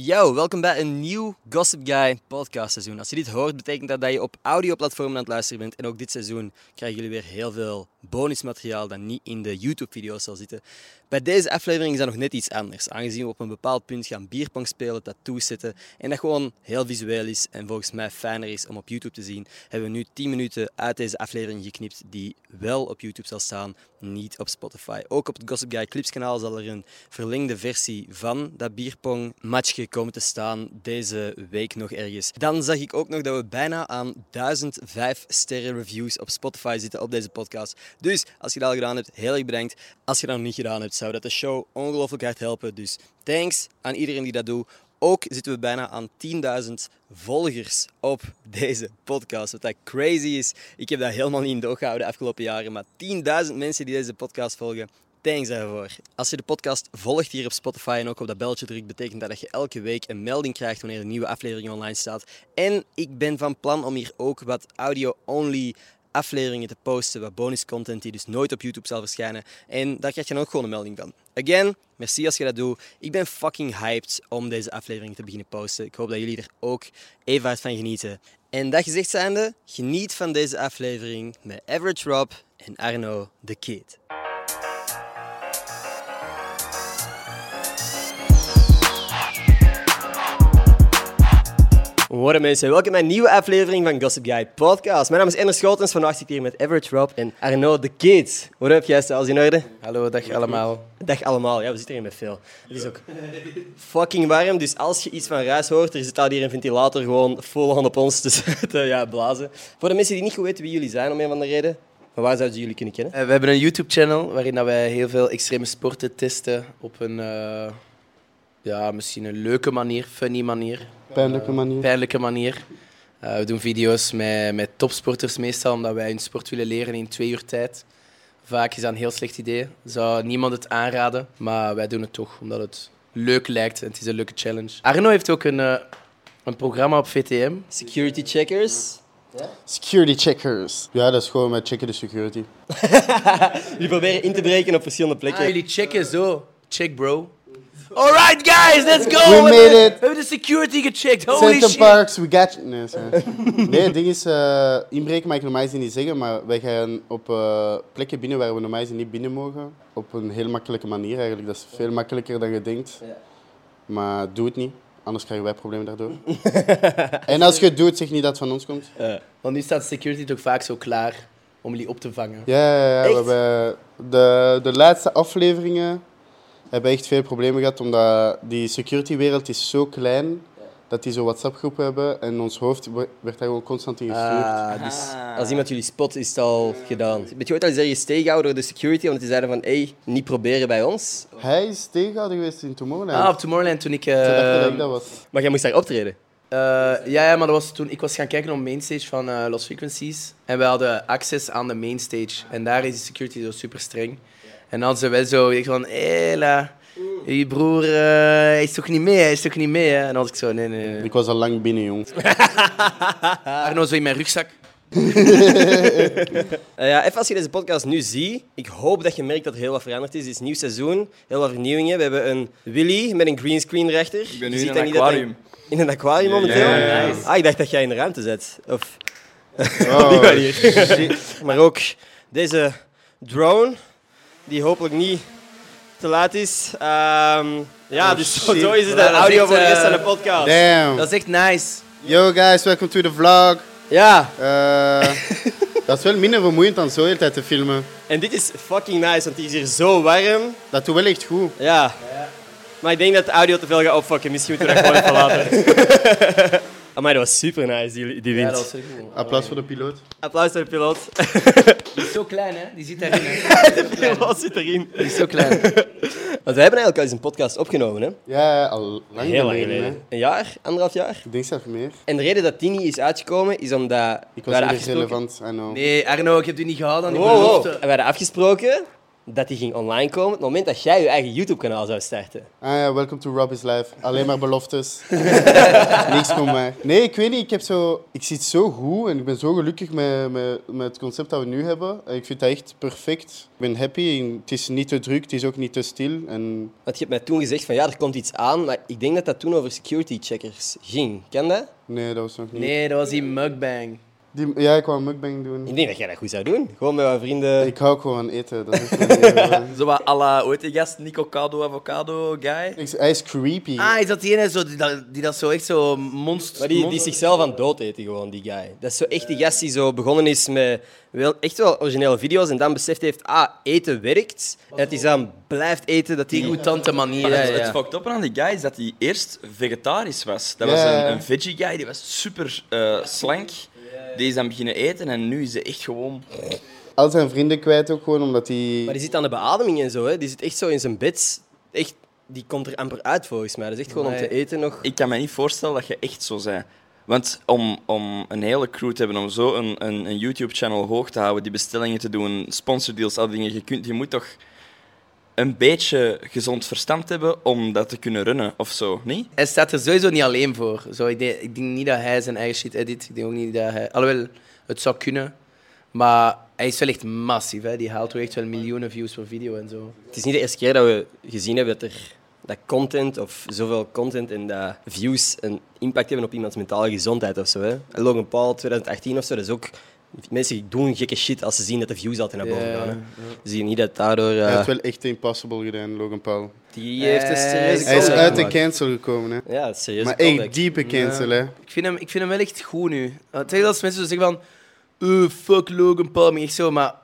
Yo, welkom bij een nieuw Gossip Guy podcast seizoen. Als je dit hoort, betekent dat dat je op audioplatformen aan het luisteren bent. En ook dit seizoen krijgen jullie weer heel veel bonusmateriaal dat niet in de YouTube-video's zal zitten. Bij deze aflevering is dat nog net iets anders. Aangezien we op een bepaald punt gaan bierpong spelen, tattoos zetten en dat gewoon heel visueel is en volgens mij fijner is om op YouTube te zien, hebben we nu 10 minuten uit deze aflevering geknipt die wel op YouTube zal staan, niet op Spotify. Ook op het Gossip Guy Clips kanaal zal er een verlengde versie van dat bierpong matchje komen te staan deze week nog ergens. Dan zag ik ook nog dat we bijna aan 1005 sterren reviews op Spotify zitten op deze podcast. Dus als je dat al gedaan hebt, heel erg bedankt. Als je dat nog niet gedaan hebt, zou dat de show ongelooflijk hard helpen. Dus thanks aan iedereen die dat doet. Ook zitten we bijna aan 10.000 volgers op deze podcast. Wat dat crazy is. Ik heb dat helemaal niet in de oog gehouden de afgelopen jaren. Maar 10.000 mensen die deze podcast volgen. Thanks daarvoor. Als je de podcast volgt hier op Spotify en ook op dat belletje drukt, betekent dat dat je elke week een melding krijgt wanneer een nieuwe aflevering online staat. En ik ben van plan om hier ook wat audio-only afleveringen te posten, wat bonus content die dus nooit op YouTube zal verschijnen. En daar krijg je dan ook gewoon een melding van. Again, merci als je dat doet. Ik ben fucking hyped om deze aflevering te beginnen posten. Ik hoop dat jullie er ook even hard van genieten. En dat gezegd zijnde, geniet van deze aflevering met Average Rob en Arno the Kid. Hoi mensen, welkom bij een nieuwe aflevering van Gossip Guy Podcast. Mijn naam is Ender Schotens, vandaag zit ik hier met Average Rob en Arno the Kid. Wat heb jij, alles in orde? Hallo, dag allemaal. Dag allemaal, ja, we zitten hier met veel. Het is ook fucking warm, dus als je iets van ruis hoort, er zit al hier een ventilator gewoon vol aan op ons te, te ja, blazen. Voor de mensen die niet goed weten wie jullie zijn, om een van de reden, maar waar zouden jullie kunnen kennen? Eh, we hebben een YouTube-channel waarin dat wij heel veel extreme sporten testen op een, eh, ja, misschien een leuke manier, funny manier, Pijnlijke manier. pijnlijke manier. Eh, we doen video's met, met topsporters meestal, omdat wij hun sport willen leren in twee uur tijd. Vaak is dat een heel slecht idee. Zou niemand het aanraden, maar wij doen het toch, omdat het leuk lijkt en het is een leuke challenge. Arno heeft ook een, eh, een programma op VTM. Security checkers. Security checkers. Ja, dat is gewoon met checken de security. Jullie proberen in te breken op verschillende plekken. Ah, jullie checken zo. Check, bro. Alright, guys, let's go! We hebben made de- it. We hebben de security gecheckt. Holy Center shit. Parks, we got you. Nee, sorry. nee het ding is, eh, inbreken mag ik normaal gezien niet zeggen, maar wij gaan op eh, plekken binnen waar we normaal gezien niet binnen mogen. Op een heel makkelijke manier eigenlijk. Dat is veel makkelijker dan je denkt. Maar doe het niet, anders krijgen wij problemen daardoor. en als je het doet, zeg niet dat het van ons komt. Want nu staat security toch vaak zo klaar om jullie op te vangen. Ja, ja, ja. Echt? We hebben de, de laatste afleveringen hebben echt veel problemen gehad, omdat die security-wereld is zo klein dat die zo WhatsApp-groepen hebben en ons hoofd werd daar gewoon constant in gestuurd. Ah, dus Als iemand jullie spot, is het al gedaan. Ben je ooit al eens ergens tegengehouden door de security, omdat die zeiden van, hey, niet proberen bij ons? Hij is tegengehouden geweest in Tomorrowland. ah, op Tomorrowland toen ik... Eh, ik dat was. Maar jij moest daar optreden. eh, ja, ja, maar dat was toen ik was gaan kijken op mainstage van eh Lost Frequencies. En we hadden access aan de mainstage. En daar is de security zo super streng. En dan ze wel zo ik van, hé, la, je broer eh, hij is toch niet mee, hij is toch niet mee. Hè? En dan was ik zo, nee, nee, nee. Ik was al lang binnen, jong. Arno zo in mijn rugzak. Eh, ja, even als je deze podcast nu ziet, ik hoop dat je merkt dat er heel wat veranderd is. Het is een nieuw seizoen, heel wat vernieuwingen. We hebben een Willy met een greenscreen rechter. Ik ben nu in een aquarium. In een aquarium momenteel? Ah, ik dacht dat jij in de ruimte zit. Of Oh, die manier. maar ook deze drone, die hopelijk niet te laat is. Ehm, ja, dus zo, shit. zo is het de audio voor de rest van de eh, podcast. Damn. Dat is echt nice. Yo guys, welcome to the vlog. Ja, Eh, dat is wel minder vermoeiend dan zo de hele tijd te filmen. en dit is fucking nice, want het is hier zo warm. Dat doet wel echt goed. Ja. Maar ik denk dat de audio te veel gaat opfokken. Misschien moeten we dat gewoon even laten. Maar dat was super nice, die, die Ja, wind. dat was echt. Applaus voor de piloot. Applaus voor de piloot. Die is zo klein, hè? Die zit daarin. Hè? de piloot zit erin. Die is zo klein. Want wij hebben eigenlijk al eens een podcast opgenomen, hè? Ja, al lang Heel lang geleden, hè. Een jaar, anderhalf jaar. Ik denk zelfs meer. En de reden dat die niet is uitgekomen, is omdat Ik we was niet afgesproken... relevant, I know. Nee, Arno, ik heb u niet gehaald aan die Wow, wow. belofte. We hadden afgesproken dat die ging online komen. Het moment dat jij je eigen YouTube-kanaal zou starten. Ah ja, welcome to Rob is Life. Alleen maar beloftes. Niks komt maar. Nee, ik weet niet. Ik, heb zo, ik zit zo goed en ik ben zo gelukkig met, met, met het concept dat we nu hebben. Ik vind dat echt perfect. Ik ben happy. Het is niet te druk, het is ook niet te stil. En Want je hebt mij toen gezegd van ja, er komt iets aan, maar ik denk dat dat toen over security checkers ging. Ken dat? nee, dat was nog niet. Nee, dat was die mukbang. Die, ja, ik wou een mukbang doen. Ik denk dat jij dat goed zou doen. Gewoon met mijn vrienden. Ik hou ook gewoon van eten. Dat is. Zo wat à la, hoe heet die gast? Nico Cado Avocado guy? Ik- Hij is creepy. Ah, is dat die ene zo, die, dat, die dat zo echt zo monster... Maar die, die zichzelf aan het dood eten, gewoon, die guy. Dat is zo echt die gast die zo begonnen is met wel, echt wel originele video's en dan beseft heeft, ah, eten werkt. En dat hij dan blijft eten, dat Die hij... goedante manier. Ja, het, ja. het fucked up aan die guy is dat hij eerst vegetarisch was. Dat Ja, was een, een veggie guy, die was super eh, slank. Die is dan beginnen eten en nu is hij echt gewoon... Al zijn vrienden kwijt ook gewoon, omdat hij... Maar die zit aan de beademing en zo, hè. Die zit echt zo in zijn bed. Echt, die komt er amper uit, volgens mij. Dat is echt gewoon om te eten nog. Ik kan me niet voorstellen dat je echt zo bent. Want om, om een hele crew te hebben, om zo een, een, een YouTube-channel hoog te houden, die bestellingen te doen, sponsordeals, al die dingen, je, kunt, je moet toch een beetje gezond verstand hebben om dat te kunnen runnen of zo, niet? Hij staat er sowieso niet alleen voor. Zo, ik, denk, ik denk niet dat hij zijn eigen shit edit. Ik denk ook niet dat hij... Alhoewel, het zou kunnen. Maar hij is wel echt massief. Hè. Die haalt wel echt wel miljoenen views per video en zo. Het is niet de eerste keer dat we gezien hebben dat er dat content of zoveel content en dat views een impact hebben op iemands mentale gezondheid of zo. Hè. Logan Paul 2018 of zo, dat is ook... Mensen doen gekke shit als ze zien dat de views altijd naar boven gaan. Hè. Ze zien niet dat daardoor... eh, Hij heeft wel echt impossible gedaan, Logan Paul. die heeft een Hij serieuze is- Hij is uit de cancel gekomen, hè. Ja, een serieuze Maar echt diepe cancel, hè. Ik vind, hem, ik vind hem wel echt goed nu. Het is als mensen zo zeggen van... "Eh, fuck Logan Paul. Maar ik zo, maar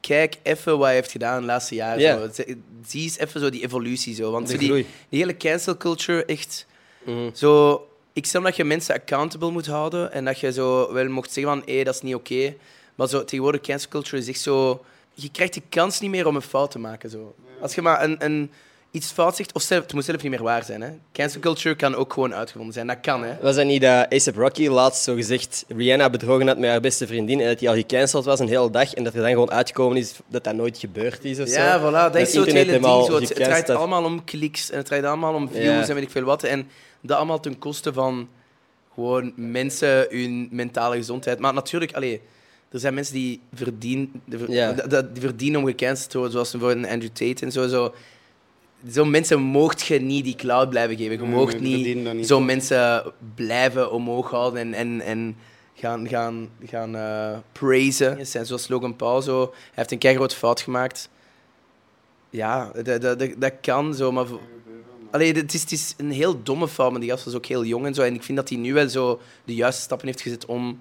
kijk even wat hij heeft gedaan de laatste jaren. Ja. Zo. Zie- eens even zo die evolutie. Zo. Want De zo die, groei. die hele cancel culture, echt... Mhm. Zo, ik snap dat je mensen accountable moet houden en dat je zo wel mocht zeggen van hé, dat is niet oké. Maar zo, tegenwoordig cancel culture is echt zo... Je krijgt de kans niet meer om een fout te maken. Zo. Als je maar een, een, iets fout zegt, of zelf, het moet zelf niet meer waar zijn. Hè. Cancel culture kan ook gewoon uitgevonden zijn. Dat kan, hè. Was dat niet dat A$AP Rocky laatst zo gezegd Rihanna bedrogen had met haar beste vriendin en dat die al gecanceld was een hele dag en dat er dan gewoon uitgekomen is dat dat nooit gebeurd is of zo? Ja, voilà. Dat is zo het hele ding. Zo, het, draait allemaal om kliks en het draait allemaal om views Ja. en weet ik veel wat. En dat allemaal ten koste van gewoon mensen, hun mentale gezondheid. Maar natuurlijk, allee, er zijn mensen die verdienen, die Ja. verdienen om gecanceld te worden, zoals bijvoorbeeld een Andrew Tate en zo. zo. Zo'n mensen moogt je niet die cloud blijven geven. Je moogt nee, niet, niet. zo'n mensen blijven omhoog houden en, en, en gaan, gaan, gaan eh praisen. Zijn zoals Logan Paul. Zo. Hij heeft een keigrote fout gemaakt. Ja, dat, dat, dat, dat kan zo, maar... Allee, het, is, het is een heel domme fout, maar die gast was ook heel jong en zo. En ik vind dat hij nu wel zo de juiste stappen heeft gezet om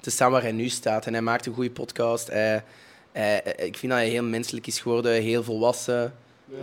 te staan waar hij nu staat. En hij maakt een goede podcast. Hij, hij- ik vind dat hij heel menselijk is geworden, heel volwassen.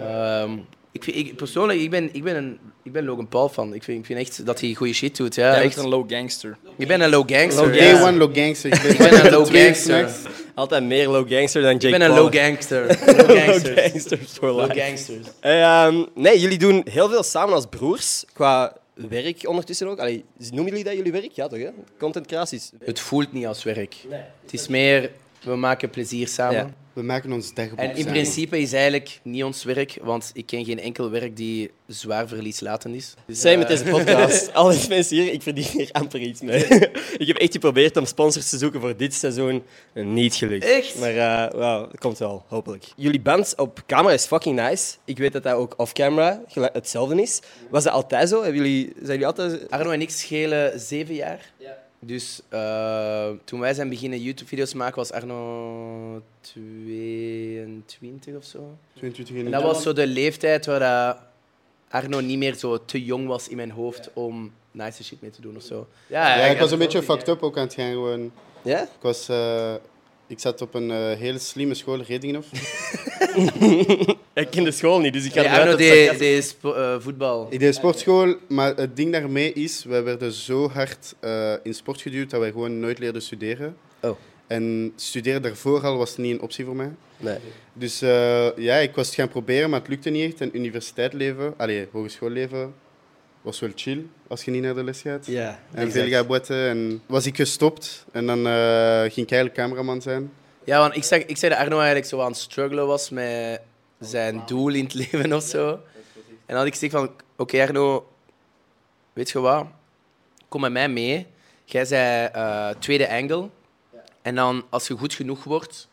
Ehm, ik vind, ik, persoonlijk, ik ben, ik, ben een, ik ben Logan Paul fan. Ik vind, ik vind echt dat hij goede shit doet. Ja, Jij echt. een low gangster. Ik ben een low gangster. Low. Day Ja. one low gangster. Ik ben, een low gangster. Altijd meer low gangster dan Jake Ik ben een low gangster. Low gangsters. Low gangsters for Low gangsters. Ehm, nee, jullie doen heel veel samen als broers, qua werk ondertussen ook. Allee, noemen jullie dat jullie werk? Ja toch, hè? Content creaties. Het voelt niet als werk. Het is meer, we maken plezier samen. Ja. We maken ons dagboek En in samen. principe is eigenlijk niet ons werk, want ik ken geen enkel werk die zwaar verlieslatend is. Dus, eh, met deze podcast. Al die mensen hier, ik verdien hier amper iets mee. ik heb echt geprobeerd om sponsors te zoeken voor dit seizoen. Niet gelukt. Echt? Maar uh, wow, dat komt wel, hopelijk. Jullie band op camera is fucking nice. Ik weet dat dat ook off-camera gelijk hetzelfde is. Was dat altijd zo? Hebben jullie, zijn jullie altijd... Arno en ik schelen zeven jaar. Dus eh, toen wij zijn beginnen YouTube-video's maken, was Arno 22 of zo. 22 En dat was zo de leeftijd waar Arno niet meer zo te jong was in mijn hoofd om nice shit mee te doen of zo. Ja, ik was een beetje fucked up ook aan het gaan. Gewoon. Ja? Ik, was, eh, ik zat op een eh, hele slimme school, Redinghof. Ik ken de school niet, dus ik ga Nee, eruit Arno deed, sarcasme- deed spo- eh, voetbal. Ik deed sportschool, maar het ding daarmee is, wij werden zo hard eh, in sport geduwd dat wij gewoon nooit leerden studeren. Oh. En studeren daarvoor al was niet een optie voor mij. Nee. Dus eh, ja, ik was het gaan proberen, maar het lukte niet echt. En universiteitsleven, allee, hogeschoolleven, was wel chill als je niet naar de les gaat. Ja, En veel gaat boeten. En was ik gestopt en dan eh, ging ik eigenlijk cameraman zijn. Ja, want ik zag, ik zei dat Arno eigenlijk zo aan het struggelen was met zijn doel in het leven of zo. En dan had ik gezegd van, oké Arno, weet je wat? Kom met mij mee. Jij zei eh, tweede angle. En dan, als je goed genoeg wordt,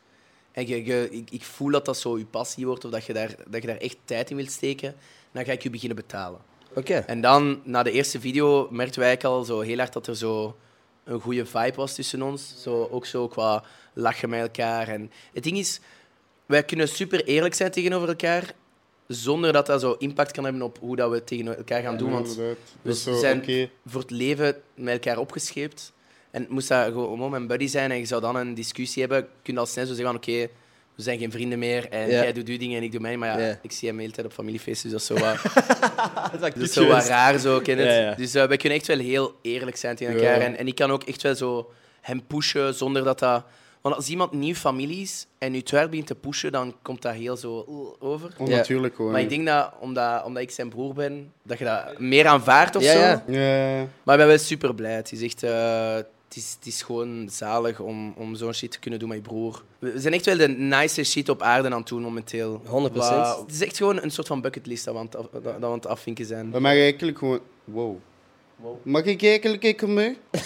en je, je, ik, ik voel dat dat zo je passie wordt, of dat je, daar, dat je daar echt tijd in wilt steken, dan ga ik je beginnen betalen. Oké. En dan, na de eerste video, merkten wij al zo heel hard dat er zo een goede vibe was tussen ons. Zo, ook zo qua lachen met elkaar. En het ding is, wij kunnen super eerlijk zijn tegenover elkaar, zonder dat dat zo impact kan hebben op hoe dat we tegen elkaar gaan doen. Want we Dat is zo, zijn voor het leven met elkaar opgescheept. En moest dat gewoon mijn buddy zijn en je zou dan een discussie hebben, kun je al snel zo zeggen van oké, we zijn geen vrienden meer en Ja. jij doet je dingen en ik doe mij. Maar ja, Ja. ik zie hem de hele tijd op familiefeesten, dus dat is zo wat... Dat is zo wat raar, zo, ken het? Ja, ja. Dus eh, wij kunnen echt wel heel eerlijk zijn tegen elkaar. Ja. En, en ik kan ook echt wel zo hem pushen zonder dat dat... Want als iemand nieuw familie is en nu het begint te pushen, dan komt dat heel zo over. Onnatuurlijk gewoon. Maar ik denk dat omdat, omdat ik zijn broer ben, dat je dat meer aanvaardt of Ja, zo. ja. Ja, Maar ik ben wel super blij. Het is echt... eh, het is, het is gewoon zalig om, om zo'n shit te kunnen doen met je broer. We zijn echt wel de nice shit op aarde aan het doen momenteel. 100%. Wa- Het is echt gewoon een soort van bucketlist dat we aan het, af, dat we aan het afvinken zijn. we maken eigenlijk gewoon... Wow. Mag ik eigenlijk even mee? We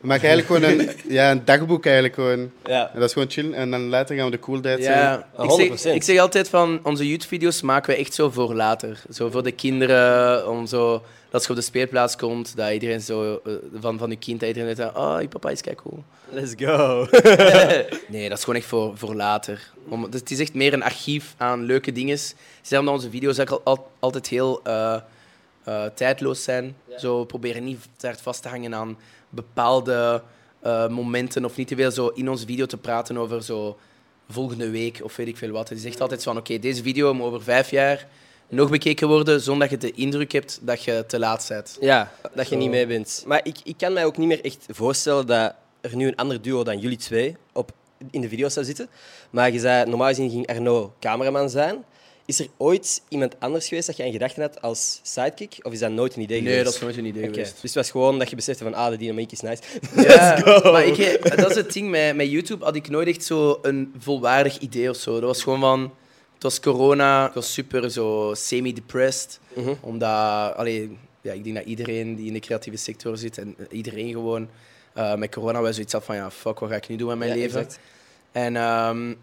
maken eigenlijk gewoon een, ja, een dagboek eigenlijk gewoon. Ja. En dat is gewoon chill. En dan later gaan we de cool zijn. Ja, ik 100%. zeg, ik zeg altijd van onze YouTube-video's maken we echt zo voor later. Zo voor de kinderen, om zo, als je op de speelplaats komt, dat iedereen zo eh, van, van je kind, dat iedereen zegt, oh, je papa is kijk cool. Let's go. Nee, dat is gewoon echt voor, voor later. Om, dus het is echt meer een archief aan leuke dingen. Ze zeggen dat onze video's ook al, al- altijd heel eh, eh, tijdloos zijn. Zo, we proberen niet te hard vast te hangen aan bepaalde eh, momenten of niet te veel zo in onze video te praten over zo volgende week of weet ik veel wat. Het is echt altijd zo van, oké, deze video moet over vijf jaar nog bekeken worden, zonder dat je de indruk hebt dat je te laat bent. Ja, dat je Zo. niet mee bent. Maar ik, ik kan mij ook niet meer echt voorstellen dat er nu een ander duo dan jullie twee op, in de video zou zitten. Maar je zei, normaal gezien ging Arno cameraman zijn. Is er ooit iemand anders geweest dat je in gedachten had als sidekick? Of is dat nooit een idee Nee, geweest? dat is nooit een idee geweest. Dus het was gewoon dat je besefte van, ah, de dynamiek is nice. Ja, go. maar ik, eh, dat is het ding. Met, met YouTube had ik nooit echt zo een volwaardig idee of zo. Dat was gewoon van... Het was corona. Ik was super zo semi-depressed. Mhm. Omdat... Allee, ja, ik denk dat iedereen die in de creatieve sector zit... En iedereen gewoon... eh, met corona wel zoiets had van... Ja, fuck, wat ga ik nu doen met mijn Ja, leven? exact. En ehm,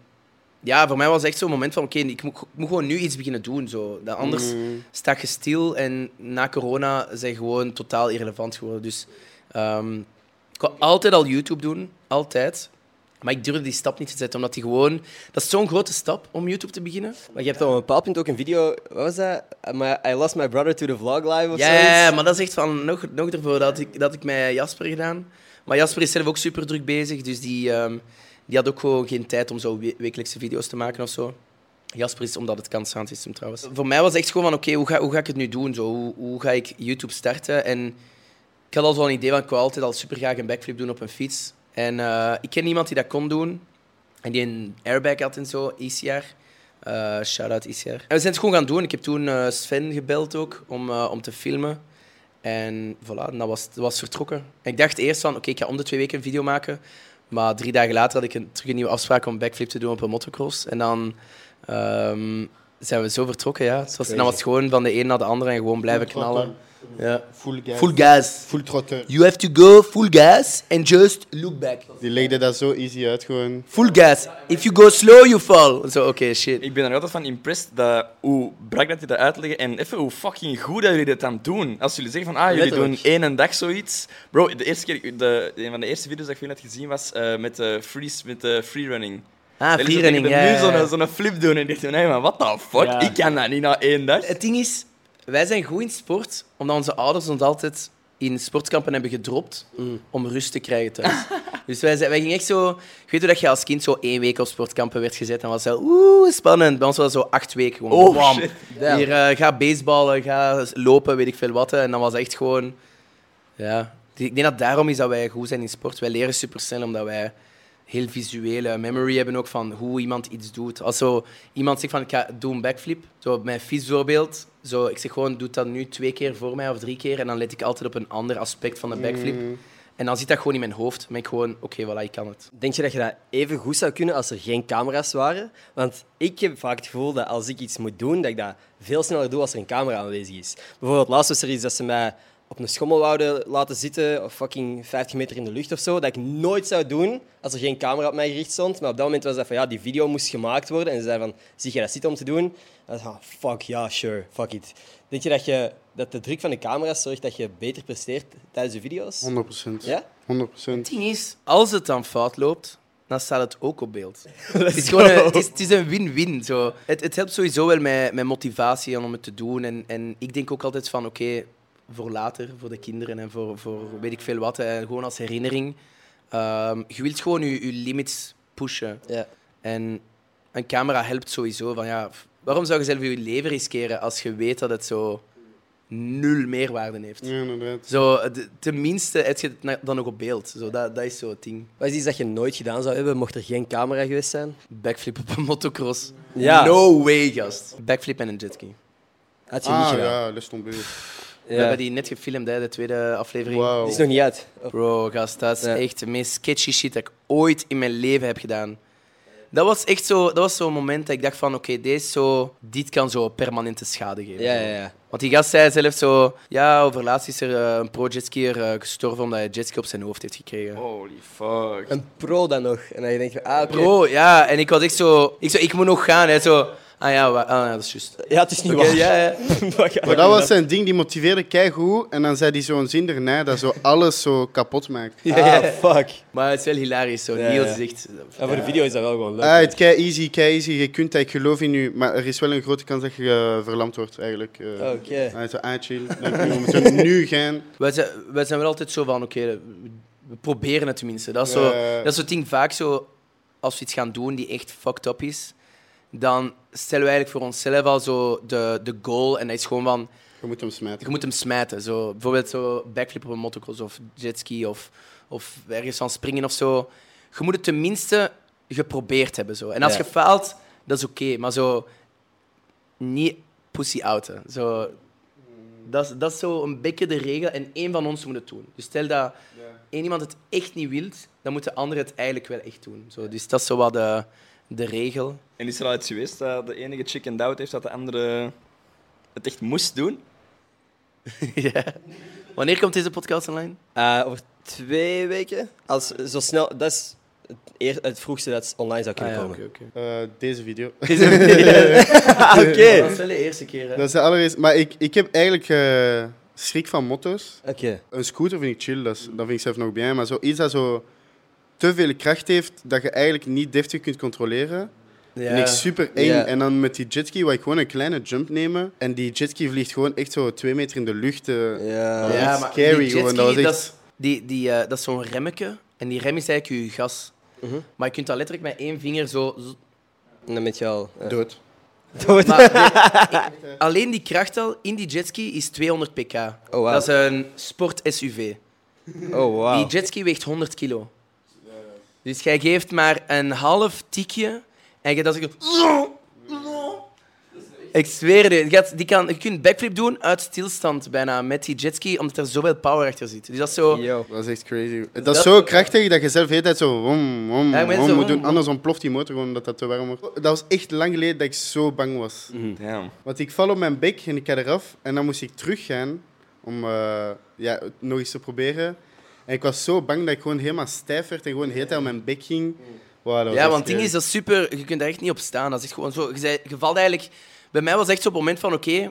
ja, voor mij was het echt zo'n moment van... Oké, ik, moet, ik moet gewoon nu iets beginnen doen. Zo. Dat anders Mm. sta je stil en na corona zijn gewoon totaal irrelevant geworden. Dus ehm, ik wou altijd al YouTube doen, altijd. Maar ik durfde die stap niet te zetten, omdat die gewoon... Dat is zo'n grote stap om YouTube te beginnen. Maar je hebt op een bepaald punt ook een video... Wat was dat? My, I lost my brother to the vlog live of Ja, zoiets? ja, maar dat is echt van... Nog, nog ervoor dat ik, dat ik met Jasper gedaan. Maar Jasper is zelf ook super druk bezig, dus die, ehm, die had ook gewoon geen tijd om zo we- wekelijkse video's te maken of zo. Jasper is omdat het kan sound system trouwens. Voor mij was het echt gewoon van, oké, hoe, ga, hoe ga ik het nu doen? Zo, hoe, hoe ga ik YouTube starten? En ik had al zo'n idee van, ik wou altijd al super graag een backflip doen op een fiets. En eh, ik ken iemand die dat kon doen. En die een airbag had en zo, ICR. Eh Shout-out ICR. En we zijn het gewoon gaan doen. Ik heb toen eh, Sven gebeld ook om, om te filmen. En voilà, dat was, dat was vertrokken. En ik dacht eerst van, oké, ik ga om de twee weken een video maken. Maar drie dagen later had ik een, terug een nieuwe afspraak om backflip te doen op een motocross. En dan ehm, zijn we zo vertrokken, ja. Het was, dan was het gewoon van de een naar de andere en gewoon blijven knallen. Ja. Full gas. Full gas. Full trotter. You have to go full gas and just look back. Die legde dat zo easy uit gewoon. Full gas. If you go slow, you fall. Zo, oké, shit. Ik ben er altijd van impressed dat hoe brak dat die dat uitleggen en even hoe fucking goed dat jullie dit dan doen. Als jullie zeggen van ah, jullie Letterlijk. doen één dag zoiets. Bro, de eerste keer, de, een van de eerste video's dat ik van jullie had gezien was eh, met de free, met de freerunning. Ah, freerunning, ja. nu zo'n zo'n flip doen en ik dacht, nee, maar what the fuck? Ja. Ik kan dat niet na één dag. Het ding is, wij zijn goed in sport, omdat onze ouders ons altijd in sportkampen hebben gedropt om rust te krijgen thuis. dus wij, zijn- wij gingen echt zo... Ik weet hoe dat je als kind zo één week op sportkampen werd gezet en was zo... Oeh, spannend. Bij ons was dat zo acht weken. Gewoon, Oh, bam. shit. Hier, eh, ga baseballen, ga lopen, weet ik veel wat. En dan was echt gewoon... Ja. Ik denk dat daarom is dat wij goed zijn in sport. Wij leren super snel, omdat wij heel visuele memory hebben ook van hoe iemand iets doet. Als zo iemand zegt van ik ga doe een backflip, zo op mijn fiets bijvoorbeeld, zo, ik zeg gewoon doe dat nu twee keer voor mij of drie keer en dan let ik altijd op een ander aspect van de backflip. Mm. En dan zit dat gewoon in mijn hoofd. Dan ben ik gewoon, oké, voilà, ik kan het. Denk je dat je dat even goed zou kunnen als er geen camera's waren? Want ik heb vaak het gevoel dat als ik iets moet doen, dat ik dat veel sneller doe als er een camera aanwezig is. Bijvoorbeeld laatst was er iets dat ze mij op een schommel wouden laten zitten, of fucking 50 meter in de lucht of zo, dat ik nooit zou doen als er geen camera op mij gericht stond. Maar op dat moment was dat van, ja, die video moest gemaakt worden. En ze zeiden van, zie je dat zitten om te doen? En dan dacht ik, ah, fuck, ja, sure, fuck it. Denk je dat, je dat de druk van de camera's zorgt dat je beter presteert tijdens de video's? 100 procent. Ja? 100 procent. Het ding is, als het dan fout loopt, dan staat het ook op beeld. Het is, gewoon een, het, is, het is een win-win. Zo. Het, het helpt sowieso wel met, met motivatie om het te doen. En, en ik denk ook altijd van, oké, voor later, voor de kinderen en voor, voor weet ik veel wat, en gewoon als herinnering. Ehm, je wilt gewoon je, je limits pushen. Ja. En een camera helpt sowieso. Van, ja, waarom zou je zelf je leven riskeren als je weet dat het zo nul meerwaarde heeft? Ja, inderdaad. Zo, de- tenminste heb je het dan nog op beeld. Zo, dat, dat is zo het ding. Wat is iets dat je nooit gedaan zou hebben, mocht er geen camera geweest zijn? Backflip op een motocross. Ja. No way, gast. Backflip en een jetski. Had je niet Ah gedaan. ja, les tomber. We hebben die net gefilmd, hè, de tweede aflevering. Die is nog niet uit. Bro, gast, dat is Ja. echt de meest sketchy shit dat ik ooit in mijn leven heb gedaan. Dat was echt zo, dat was zo'n moment dat ik dacht van, oké, deze zo, dit kan zo permanente schade geven. Ja, ja, ja. Want die gast zei zelf zo, ja, over laatst is er eh, een pro-jetskier eh, gestorven omdat hij een jetski op zijn hoofd heeft gekregen. Holy fuck. Een pro dan nog. En dan je denkt, ah, oké. Bro, ja, en ik was echt zo, ik, zo, ik moet nog gaan. Hè, zo, ah ja, wa- ah, ja dat is juist. Ja, het is niet Oké, waar. ja, ja. Maar dat was zijn ding, die motiveerde keigoed. En dan zei hij zo'n zin erna dat zo alles zo kapot maakt. Ah, fuck. Maar het is wel hilarisch. Zo. Ja, Niels ja. En voor de video is dat wel gewoon leuk. Ah, het kei easy, kei easy. Je kunt dat, ik geloof in u. Maar er is wel een grote kans dat je eh, verlamd wordt, eigenlijk. eh. Oké. Ah, zo, ah, chill. Dank u, We moeten nu gaan. Wij zijn, wij zijn wel altijd zo van, oké, we, we proberen het tenminste. Dat is, zo, Ja. dat is het ding vaak zo, als we iets gaan doen die echt fucked up is, dan stellen we eigenlijk voor onszelf al zo de, de goal. En dat is gewoon van, Je moet hem smijten. je moet hem smijten. Zo, bijvoorbeeld zo backflip op een motocross of jetski of, of ergens van springen of zo. Je moet het tenminste geprobeerd hebben. Zo. En als Ja. je faalt, dat is oké. maar zo niet pussy outen. Zo, dat, is, dat is zo een beetje de regel en één van ons moet het doen. Dus stel dat één iemand het echt niet wil, dan moet de ander het eigenlijk wel echt doen. Zo, dus dat is zo wat de, de regel. En is er al iets geweest dat de enige chicken doubt heeft dat de andere het echt moest doen? ja. Wanneer komt deze podcast online? Eh, over twee weken. Als, zo snel, dat is het, eer, het vroegste dat het online zou kunnen Ah, ja, komen. oké, oké. Eh, deze video. Ah, Oké. Dat is wel de eerste keer. Hè? Dat is de allereerste. Maar ik, ik heb eigenlijk eh, schrik van motto's. Oké. Een scooter vind ik chill, dat, is, dat vind ik zelf nog bien. Maar zoiets dat zo te veel kracht heeft, dat je eigenlijk niet deftig kunt controleren, vind ik super eng. Ja. En dan met die jetski, waar ik gewoon een kleine jump nemen. En die jetski vliegt gewoon echt zo twee meter in de lucht. eh. Ja. Ja. echt scary die gewoon, dat echt- dat is, die, die, eh, dat is zo'n remmetje. En die rem is eigenlijk je gas. Mhm. Maar je kunt dat letterlijk met één vinger zo... zo- En dan met je al... ja. Dood. Dood. Maar nee, alleen die kracht al in die jetski is 200 pk. Oh. Dat is een sport-SUV. Oh, wauw. Die jetski weegt 100 kilo. Dus jij geeft maar een half tikje en je dat is Ik zweer het, je, gaat- die kan, je kunt backflip doen uit stilstand bijna met die jetski, omdat er zoveel power achter zit. Dus dat is zo... Yo. Dat is echt crazy. Dat is zo krachtig dat je zelf de hele tijd zo... Wom, wom, Ja, ik ben wom zo moet wom, doen. wom. Anders ontploft die motor gewoon omdat dat te warm wordt. Dat was echt lang geleden dat ik zo bang was. Damn. Want ik val op mijn bek en ik ga eraf. En dan moest ik teruggaan om eh, ja, het nog eens te proberen. En ik was zo bang dat ik gewoon helemaal stijf werd en gewoon de hele tijd mijn bek ging. Wow, was Ja, want het ding is, dat is super... Je kunt daar echt niet op staan. Dat is gewoon zo... Je, zei, je valt eigenlijk... Bij mij was het echt zo op het moment van, oké,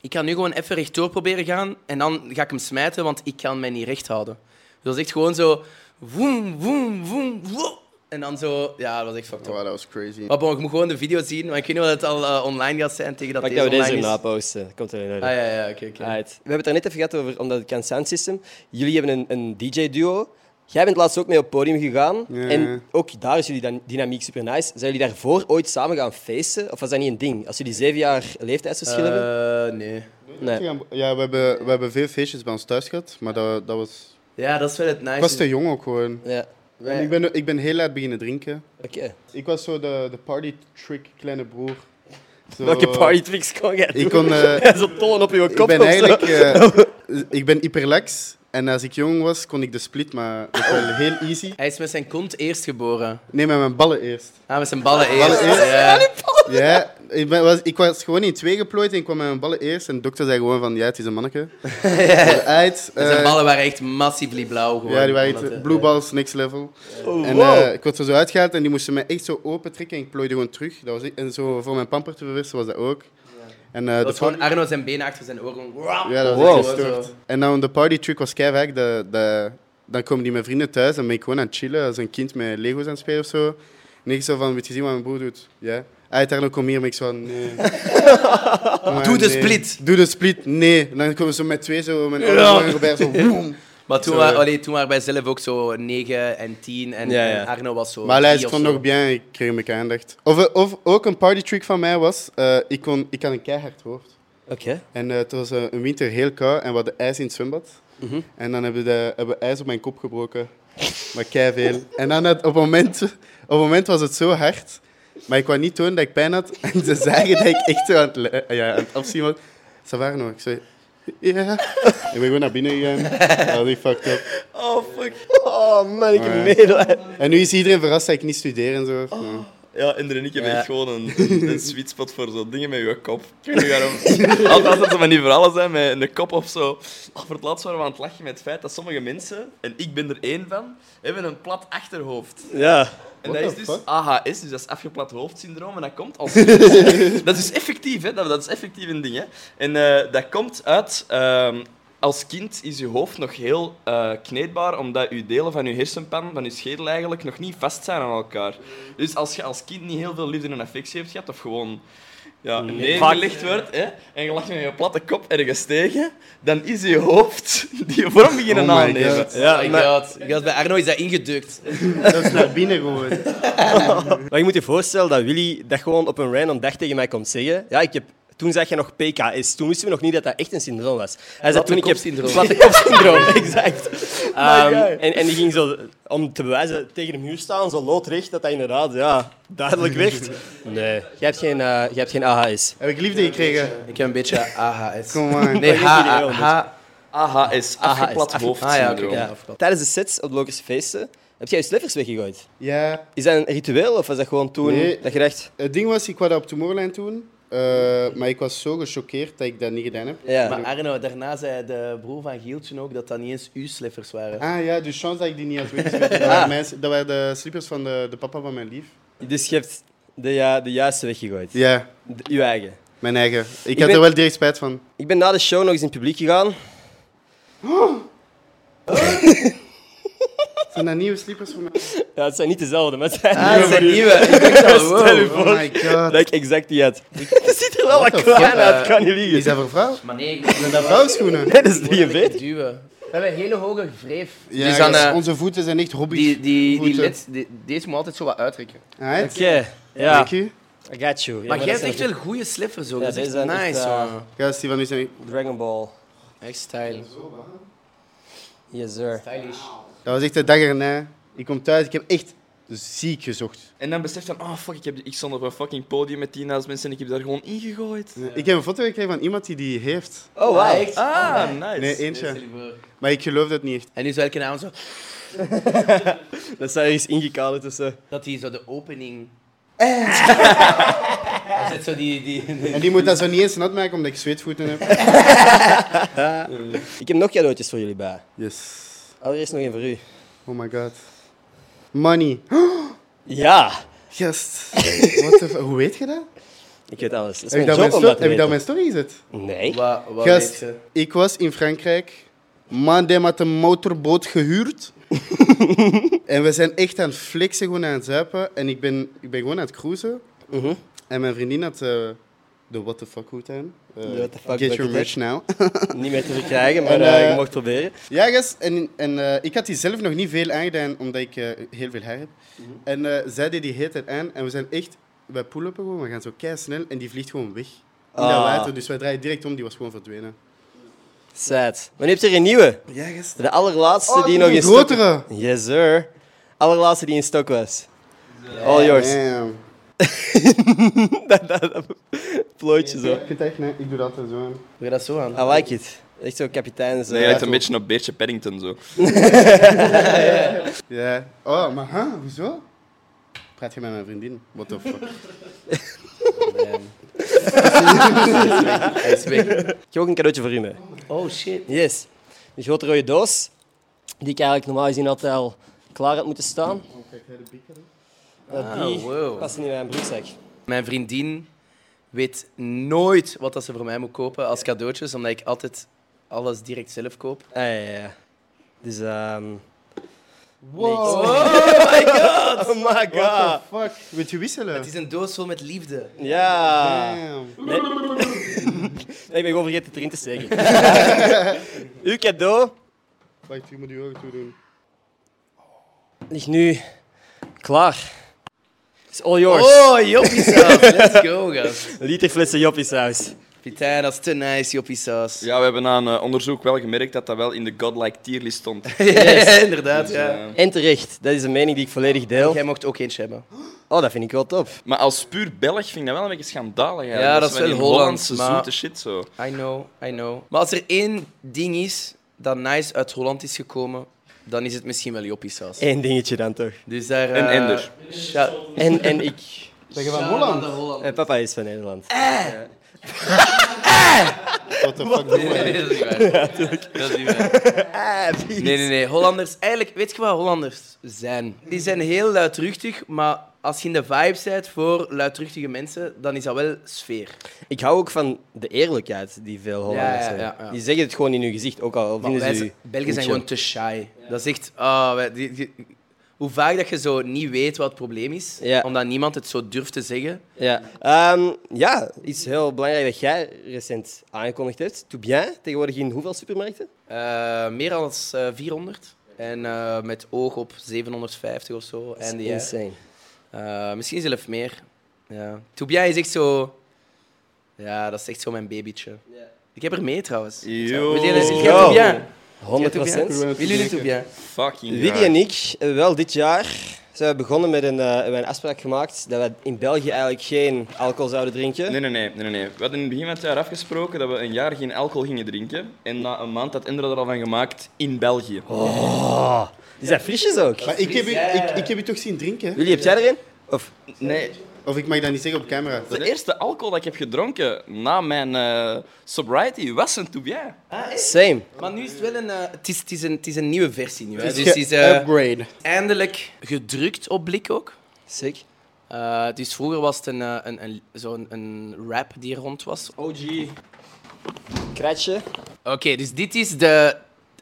ik ga nu gewoon even rechtdoor proberen gaan en dan ga ik hem smijten, want ik kan mij niet recht houden. Dus dat is echt gewoon zo... Woem, woem, woem, woem. En dan zo... Ja, dat was echt fucked up. Dat was crazy. Maar bon, ik moet gewoon de video zien, maar ik weet niet of het al eh, online gaat zijn tegen dat Pak deze dat we deze erna posten. Komt er in orde. Ah, ja, ja, oké, oké. Alright. We hebben het er net even gehad over, omdat het kan sound system. Jullie hebben een, een DJ-duo. Jij bent laatst ook mee op het podium gegaan. Ja. En ook daar is jullie dan dynamiek super nice. Zijn jullie daarvoor ooit samen gaan feesten? Of was dat niet een ding? Als jullie zeven jaar leeftijdsverschil hebben? Eh, nee. Nee. Ja, we hebben, we hebben veel feestjes bij ons thuis gehad, maar dat, dat was... Ja, dat is wel het nice. Ik was te jong ook gewoon. Ja. Ik, ben, ik ben heel laat beginnen drinken. Oké. Ik was zo de, de party trick kleine broer. Zo- Welke party tricks kon jij doen? Ik kon... eh, Zo tollen op je ik kop ben of zo? eigenlijk... eh, ik ben hyperlax. En als ik jong was, kon ik de split, maar dat is wel heel easy. Hij is met zijn kont eerst geboren. Nee, met mijn ballen eerst. Ah, met zijn ballen eerst. Ballen eerst? Ja. Ja, ik, ben, was, ik was gewoon in twee geplooid en ik kwam met mijn ballen eerst. En de dokter zei gewoon van, ja, het is een manneke. Uit, En zijn ballen waren echt massively blauw geworden. Ja, die waren echt eh, blue balls, next level. Oh, En eh, ik werd er zo uitgehaald en die moesten mij echt zo open trekken en ik plooide gewoon terug. Dat was, en zo voor mijn pamper te verversen was dat ook. En, eh, Dat de was gewoon Arno zijn benen achter zijn oren. Ja, dat was Wow. gestoord. En dan de party trick was keihard. De, de, dan komen die mijn vrienden thuis en ben ik gewoon aan het chillen als een kind met Lego's aan het spelen of zo. En ik zo van, weet je zien wat mijn broer doet? Ja. Hij daar kom hier, maar ik zo van, nee. Maar Doe de nee. split. Doe de split, nee. En dan komen ze met twee zo, mijn erbij, zo. Maar toen, Zo, wa- allee, toen waren wij zelf ook zo 9 en 10 en, Ja, ja. en Arno was zo. Maar hij stond nog bien, ik kreeg me aandacht. Of, of ook een party trick van mij was, eh, ik, kon, ik had een keihard hoofd. Oké. En eh, het was eh, een winter heel koud en we hadden ijs in het zwembad. En dan hebben we, de, hebben we ijs op mijn kop gebroken. Maar veel. En dan had, op, het moment, op het moment was het zo hard. Maar ik wou niet tonen dat ik pijn had. En ze zagen dat ik echt zo aan het, ja, aan het afzien was. Ze waren nog. Ik zei, ja. Ben gewoon naar binnen gegaan. Echt fucked up. Oh, fuck. Oh man, ik heb medelijden. En nu is iedereen verrast dat ik niet studeer en zo. Ja, en ik echt gewoon een, een, een sweet spot voor zo dingen met je kop. Ik weet niet waarom. Altijd als er van die verhalen zijn met een kop of zo. Oh, voor het laatst waren we aan het lachen met het feit dat sommige mensen, en ik ben er één van, hebben een plat achterhoofd. Ja. En What dat is dus fuck? AHS, dus dat is afgeplat hoofdsyndroom. En dat komt als... dat is effectief, hè. Dat, dat is effectief een ding, hè. En eh, dat komt uit... ehm, als kind is je hoofd nog heel eh, kneedbaar, omdat je delen van je hersenpan, van je schedel eigenlijk, nog niet vast zijn aan elkaar. Dus als je als kind niet heel veel liefde en affectie hebt gehad, of gewoon ja, neergelegd wordt, hè, en je ligt met je platte kop ergens tegen, dan is je hoofd die vorm beginnen Oh aannemen. God. Ja, Oh my maar, god. Bij Arno is dat ingedrukt. Dat is naar binnen gewoon. maar je moet je voorstellen dat Willy dat gewoon op een random dag tegen mij komt zeggen. Ja, ik heb... Toen zag je nog PKS. Toen wisten we nog niet dat dat echt een syndroom was. Hij zei Platte toen ik heb kopsyndroom, exact. Ehm, en, en die ging zo, om te bewijzen, tegen de muur staan, zo loodrecht, dat dat inderdaad ja, duidelijk werd. Nee, jij hebt geen, eh, jij hebt geen AHS. Heb ik liefde gekregen? Ik heb een beetje AHS. Kom maar. Nee, H, AHS, afgeplat. Ah ja. Ja. Tijdens de sets op de Logische feesten heb jij je slippers weggegooid. Ja, Is dat een ritueel of was dat gewoon toen Nee. dat je dacht... Het ding was, ik wou dat op Tomorrowland doen, eh, maar ik was zo gechoqueerd dat ik dat niet gedaan heb. Ja. Maar Arno, daarna zei de broer van Gieltje ook dat dat niet eens uw slippers waren. Ah ja, dus chance dat ik die niet had weggesmeten. Dat, waren mijn- dat waren de slippers van de, de papa van mijn lief. Dus je hebt de, ja, de juiste weggegooid. Ja, De- uw eigen. mijn eigen. Ik, Ik had ben- er wel direct spijt van. Ik ben na de show nog eens in het publiek gegaan. Zijn dat nieuwe slippers voor mij? Ja, het zijn niet dezelfde, maar het zijn Ah, nieuwe dat zijn nieuwe. Ik dacht al, Stel je wow. voor Oh my god. dat ik exact die had. Het ziet er wel wat klein uit, kan niet Is liegen. dat voor vrouw? Maar nee, Zijn dat vrouwenschoenen? Nee, dat is die 43. duwen. We hebben een hele hoge wreef. Ja, dus dan, eh, onze voeten zijn echt hobby's. die, die, die voeten. lid, die- deze moet altijd zo wat uittrekken. Alright. Oké, ja. Dank je. I got you. Ja, Maar jij hebt echt wel goede slippers ook. Ja, dat is echt nice, man. Gast, die van u zijn... Dragon Ball. Echt style. Yes, sir. Stylish. Dat was echt de dag erna. Ik kom thuis, ik heb echt ziek gezocht. En dan beseft van, oh fuck, ik, heb, ik stond op een fucking podium met 10.000 mensen en ik heb daar gewoon ingegooid. Ik heb een foto gekregen van iemand die die heeft. Oh, wow. Ah, echt? Ah, nice. Nee, eentje. Maar ik geloof dat niet echt. En nu zou ik een avond zo... Dat is ergens ingekaderd tussen. Dat hij zo de opening... Zo die... die, die- En die moet dat zo niet eens nat maken omdat ik zweetvoeten heb. Ik heb nog cadeautjes voor jullie bij. Yes. Allereerst nog een voor u. Oh my god. Money. Ja, Gast. What the fu- Hoe weet je dat? ik weet alles. Dat is Heb ik mijn dat, job mijn om dat sto- te heb ik dat op weten. mijn story gezet? Nee. Wat, wat Gast, weet je? ik was in Frankrijk. Man, die had een motorboot gehuurd. en we zijn echt aan het flexen, gewoon aan het zuipen. En ik ben, ik ben gewoon aan het cruisen. Mhm. En mijn vriendin had eh, de what the fuck hoed aan. Eh, De what the fuck Get your merch now. Niet meer te verkrijgen, maar En, eh, eh, je mocht proberen. ja, gast. En, en ik had die zelf nog niet veel aangedaan, omdat ik heel veel haar heb. Mhm. En zij deed die heet tijd aan. En we zijn echt... Wij pull-uppen gewoon, we gaan zo kei snel. En die vliegt gewoon weg. In dat Ah. water. Dus wij draaien direct om, die was gewoon verdwenen. Sad. Maar nu heb je er een nieuwe. Ja, gast. De allerlaatste die die nog in stok... grotere. Yes, sir. Allerlaatste die in stok was. All yours. Damn. dat, dat, dat plooitje zo. Ik vind echt, nee, ik doe dat er zo aan. Doe je dat zo aan? I like it. Echt zo kapitein. Zo. Nee, je lijkt een beetje op Beertje Paddington zo. Ja. Oh, maar huh? Hoezo? Praat je met mijn vriendin? What the fuck? Hij is weg. Ik heb ook een cadeautje voor u mee. Oh shit. Yes. Die grote rode doos, die ik eigenlijk normaal gezien altijd al klaar had moeten staan. Uh, die Ah, wow. past in mijn broekzak. Mijn vriendin weet nooit wat dat ze voor mij moet kopen als cadeautjes, omdat ik altijd alles direct zelf koop. Ah, ja, ja, ja. Dus, ehm Wow. Oh my god! Oh my What the fuck? Weet je wisselen? Het is een doos vol met liefde. Ja. Damn. Nee. ik ben gewoon vergeten het erin te steken. Uw cadeau Wacht, je moet je ogen toe doen. ligt nu klaar. It's all yours. Oh, joppiesaus. Let's go, gast. Liter flessen joppiesaus. Pitijn, dat is te nice, joppiesaus. Ja, we hebben aan eh, onderzoek wel gemerkt dat dat wel in de godlike tierlist stond. Ja, inderdaad, Dus, ja. eh, En terecht. Dat is een mening die ik volledig deel. Jij mocht ook eentje hebben. Oh, dat vind ik wel top. maar als puur Belg vind ik dat wel een beetje schandalig. Ja, dat is wel Hollandse maar- zoete shit zo. I know, I know. Maar als er één ding is dat nice uit Holland is gekomen, dan is het misschien wel joppiesaus. Eén dingetje dan toch. Dus daar... En eh, Ender. En, en ik. Ben je van Holland? En papa is van Nederland. What the fuck doe je? Nee, dat is niet waar. Dat is niet waar. Nee, nee, nee. Hollanders, eigenlijk, weet je wat Hollanders zijn? Die zijn heel luidruchtig, maar als je in de vibe bent voor luidruchtige mensen, dan is dat wel sfeer. Ik hou ook van de eerlijkheid die veel Hollanders Ja, ja, hebben. ja, ja. Die zeggen het gewoon in hun gezicht, ook al vinden wij ze Belgen zijn gewoon te shy. Dat is echt... ah, wij- die- die- hoe vaak dat je zo niet weet wat het probleem is, Ja. omdat niemand het zo durft te zeggen. Ja. Ehm, ja, iets heel belangrijk dat jij recent aangekondigd hebt. Tout bien, tegenwoordig in hoeveel supermarkten? Eh, meer dan eh, 400. En eh, met oog op 750 of zo. Dat is En die, insane. Eh, misschien zelfs meer. Ja. Toubia is echt zo... Ja, dat is echt zo mijn babytje. Ik heb er mee trouwens. Yo. Wil jullie Toubia? 100 procent. Willen jullie Toubia? Fucking Willy en ik hebben wel dit jaar zijn we begonnen met een, eh, hebben een afspraak gemaakt dat we in België eigenlijk geen alcohol zouden drinken. Nee, nee, nee, nee, nee. We hadden in het begin van het jaar afgesproken dat we een jaar geen alcohol gingen drinken. En na een maand had Ender er al van gemaakt in België. Oh, die zijn frisjes ook. Maar ik heb, je, ik, ik heb je toch zien drinken? Willy, heb jij erin? Of? Nee, Of ik mag dat niet zeggen op camera. de eerste alcohol dat ik heb gedronken na mijn eh, sobriety was een Toubia. Same. Maar nu is het wel een... eh, het, is, het, is een het is een nieuwe versie nu. Hè. Het Dus is het is eh, upgrade. eindelijk gedrukt op blik ook. Sick. Eh, dus vroeger was het een, een, een, zo'n een rap die er rond was. OG. Kratje. Oké, dus dit is de